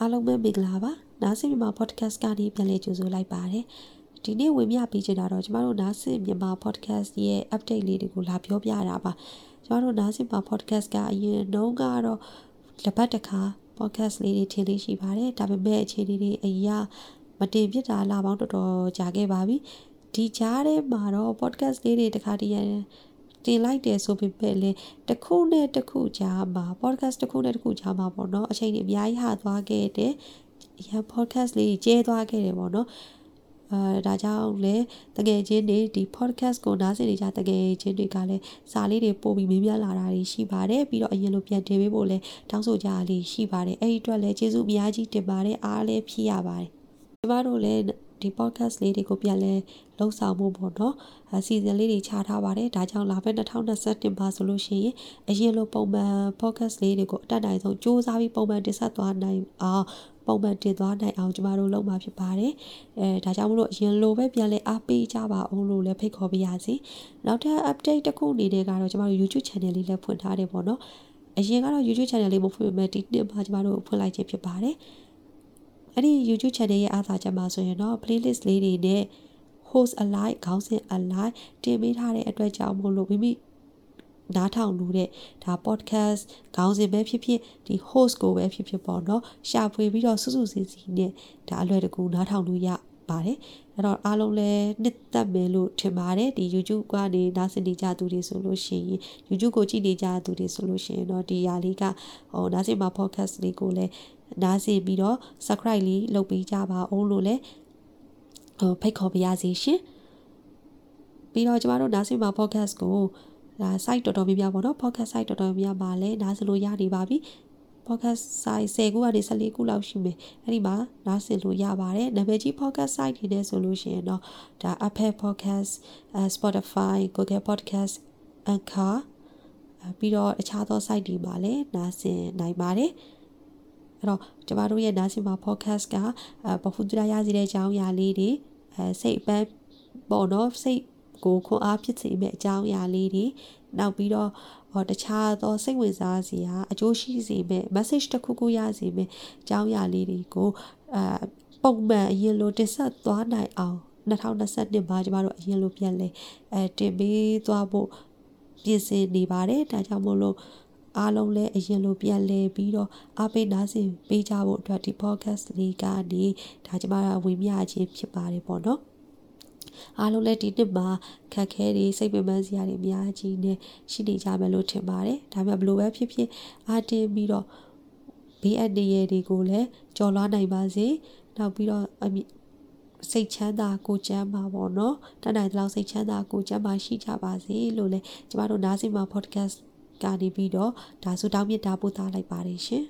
အားလုံးပဲမင်္ဂလာပါနားဆင်မြန်မာ podcast ကနေပြန်လည်ကြိုဆိုလိုက်ပါတယ်ဒီနေ့ဝင်မြပေးချင်တာတော့ကျမတို့နားဆင်မြန်မာ podcast ရဲ့ update လေးတွေကိုလာပြောပြတာပါကျမတို့နားဆင်မြန်မာ podcast ကအရင်တုန်းကတော့လက်ပတ်တစ်ခါ podcast လေးတွေထင်လေးရှိပါတယ်ဒါပေမဲ့အခြေအနေတွေအရာမတင်ဖြစ်တာလာပေါင်းတော်တော်ကြာခဲ့ပါပြီဒီကြားထဲမှာတော့ podcast လေးတွေတခါတည်း တင်လိုက်တယ်ဆိုပေမဲ့လည်းတစ်ခုနဲ့တစ်ခုကြားမှာ podcast တစ်ခုနဲ့တစ်ခုကြားမှာပေါ့နော်အချိန်ကြီးအများကြီးဟာသွားခဲ့တယ်ရ podcast လေးကျဲသွားခဲ့တယ်ပေါ့နော်အဲဒါကြောင့်လေတကယ်ချင်းတွေဒီ podcast ကိုနားဆင်နေကြတကယ်ချင်းတွေကလည်းစာလေးတွေပို့ပြီးမေးမြန်းလာတာတွေရှိပါတယ်ပြီးတော့အရင်လိုပြန်တင်ပေးဖို့လည်းတောင်းဆိုကြလေးရှိပါတယ်အဲ့ဒီအတွက်လည်းကျေးဇူးအများကြီးတင်ပါတယ်အားလည်းဖြည့်ရပါတယ်ကျမတို့လည်း ဒီ podcast လေးတွေကိုပြန်လဲလှုပ်ဆောင်မှုပေါ့နော်အစီအစဉ်လေးတွေချထားပါတယ်ဒါကြောင့်လာမယ့်2021ပါဆိုလို့ရှိရင်အရင်လိုပုံမှန် podcast လေးတွေကိုအတက်နိုင်ဆုံးစူးစမ်းပြီးပုံမှန်တင်ဆက်သွားနိုင်အောင်ပုံမှန်တင်သွားနိုင်အောင်ကျမတို့လုပ်မှာဖြစ်ပါတယ်အဲဒါကြောင့်မလို့အရင်လိုပဲပြန်လဲအားပေးကြပါအောင်လို့လည်းဖိတ်ခေါ်ပါရစေနောက်ထပ် update တစ်ခုအနေနဲ့ကတော့ကျမတို့ YouTube channel လေးလည်းဖွင့်ထားတယ်ပေါ့နော်အရင်ကတော့ YouTube channel လေးမဖွင့်ပေမဲ့ဒီနှစ်မှာကျမတို့ဖွင့်လိုက်ခြင်းဖြစ်ပါတယ် အဲ့ဒီ YouTube channel ရဲ့အားသာချက်မှာဆိုရင်တော့ playlist လေးတွေနဲ့ host alike ခေါင်းစဉ် alike တင်ပေးထားတဲ့အတွက်ကြောင့်မို့လို့မိမိနားထောင်လို့တဲ့ဒါ podcast ခေါင်းစဉ်ပဲဖြစ်ဖြစ်ဒီ host ကိုပဲဖြစ်ဖြစ်ပေါ့နော်ရှာဖွေပြီးတော့စွစွစည်းစည်းနဲ့ဒါအလွယ်တကူနားထောင်လို့ရ ပါတယ်အဲ့တော့အားလုံးလည်းနှစ်သက်မယ်လို့ထင်ပါတယ်ဒီ YouTube ကနေနားဆင်နေကြသူတွေဆိုလို့ရှိရင် YouTube ကိုကြည့်နေကြသူတွေဆိုလို့ရှိရင်တော့ဒီຢာလေးကဟိုနားဆင်မှာ podcast လေးကိုလည်းနားဆင်ပြီးတော့ subscribe လေးလုပ်ပေးကြပါအောင်လို့လည်းဟိုဖိတ်ခေါ်ပါရစေရှင်ပြီးတော့ကျမတို့နားဆင်မှာ podcast ကိုဒါ site တော်တော်များများပေါ့နော် podcast site တော်တော်များများပါလဲနားဆင်လို့ရနေပါပြီ podcast site 10ခုကနေ14ခုလောက်ရှိမယ်အဲ့ဒီမှာနားဆင်လို့ရပါတယ်နာမည်ကြီး podcast site တွေနဲ့ဆိုလို့ရှိရင်တော့ဒါ Apple podcast Spotify Google podcast Anchor ပြီးတော့အခြားသော site တွေမှာလည်းနားဆင်နိုင်ပါတယ်အဲ့တော့ကျမတို့ရဲ့နားဆင်မှာ podcast ကပဖူဒရာရစီတဲ့အကြောင်းအရာလေးတွေအဲစိတ်ပန်းပေါ့နော်စိတ်ကိုခွန်အားဖြစ်စေမယ့်အကြောင်းအရာလေးတွေ နောက်ပြီးတော့ဟောတခြားသောစိတ်ဝင်စားစရာအကျိုးရှိစေမယ့် message တစ်ခုခုရစေမယ့်အကြောင်းအရာလေးတွေကိုအဲပုံမှန်အရင်လိုတင်ဆက်သွားနိုင်အောင်2022မှာကျမတို့အရင်လိုပြန်လဲအဲတင်ပေးသွားဖို့ပြင်ဆင်နေပါတယ်ဒါကြောင့်မို့လို့အားလုံးလည်းအရင်လိုပြန်လဲပြီးတော့အားပေးနားဆင်ပေးကြဖို့အတွက်ဒီ podcast လေးကနေဒါကျမတို့ဝင်မြခြင်းဖြစ်ပါတယ်ပေါ့နော် အားလုံးလည်းဒီနှစ်မှာခက်ခဲတွေစိတ်ပင်ပန်းစရာတွေအများကြီးနဲ့ရှိနေကြမယ်လို့ထင်ပါတယ်ဒါပေမဲ့ဘလို့ပဲဖြစ်ဖြစ်အားတင်းပြီးတော့ဘေးအန္တရာယ်တွေကိုလည်းကြော်လွှားနိုင်ပါစေနောက်ပြီးတော့စိတ်ချမ်းသာကိုချမ်းပါပေါ့နော်တတ်နိုင်တဲ့လောက်စိတ်ချမ်းသာကိုချမ်းပါရှိကြပါစေလို့လည်းကျမတို့နားဆင်မှာ podcast ကနေပြီးတော့ဒါဆိုတောင်းမြတ်တာပို့သားလိုက်ပါတယ်ရှင်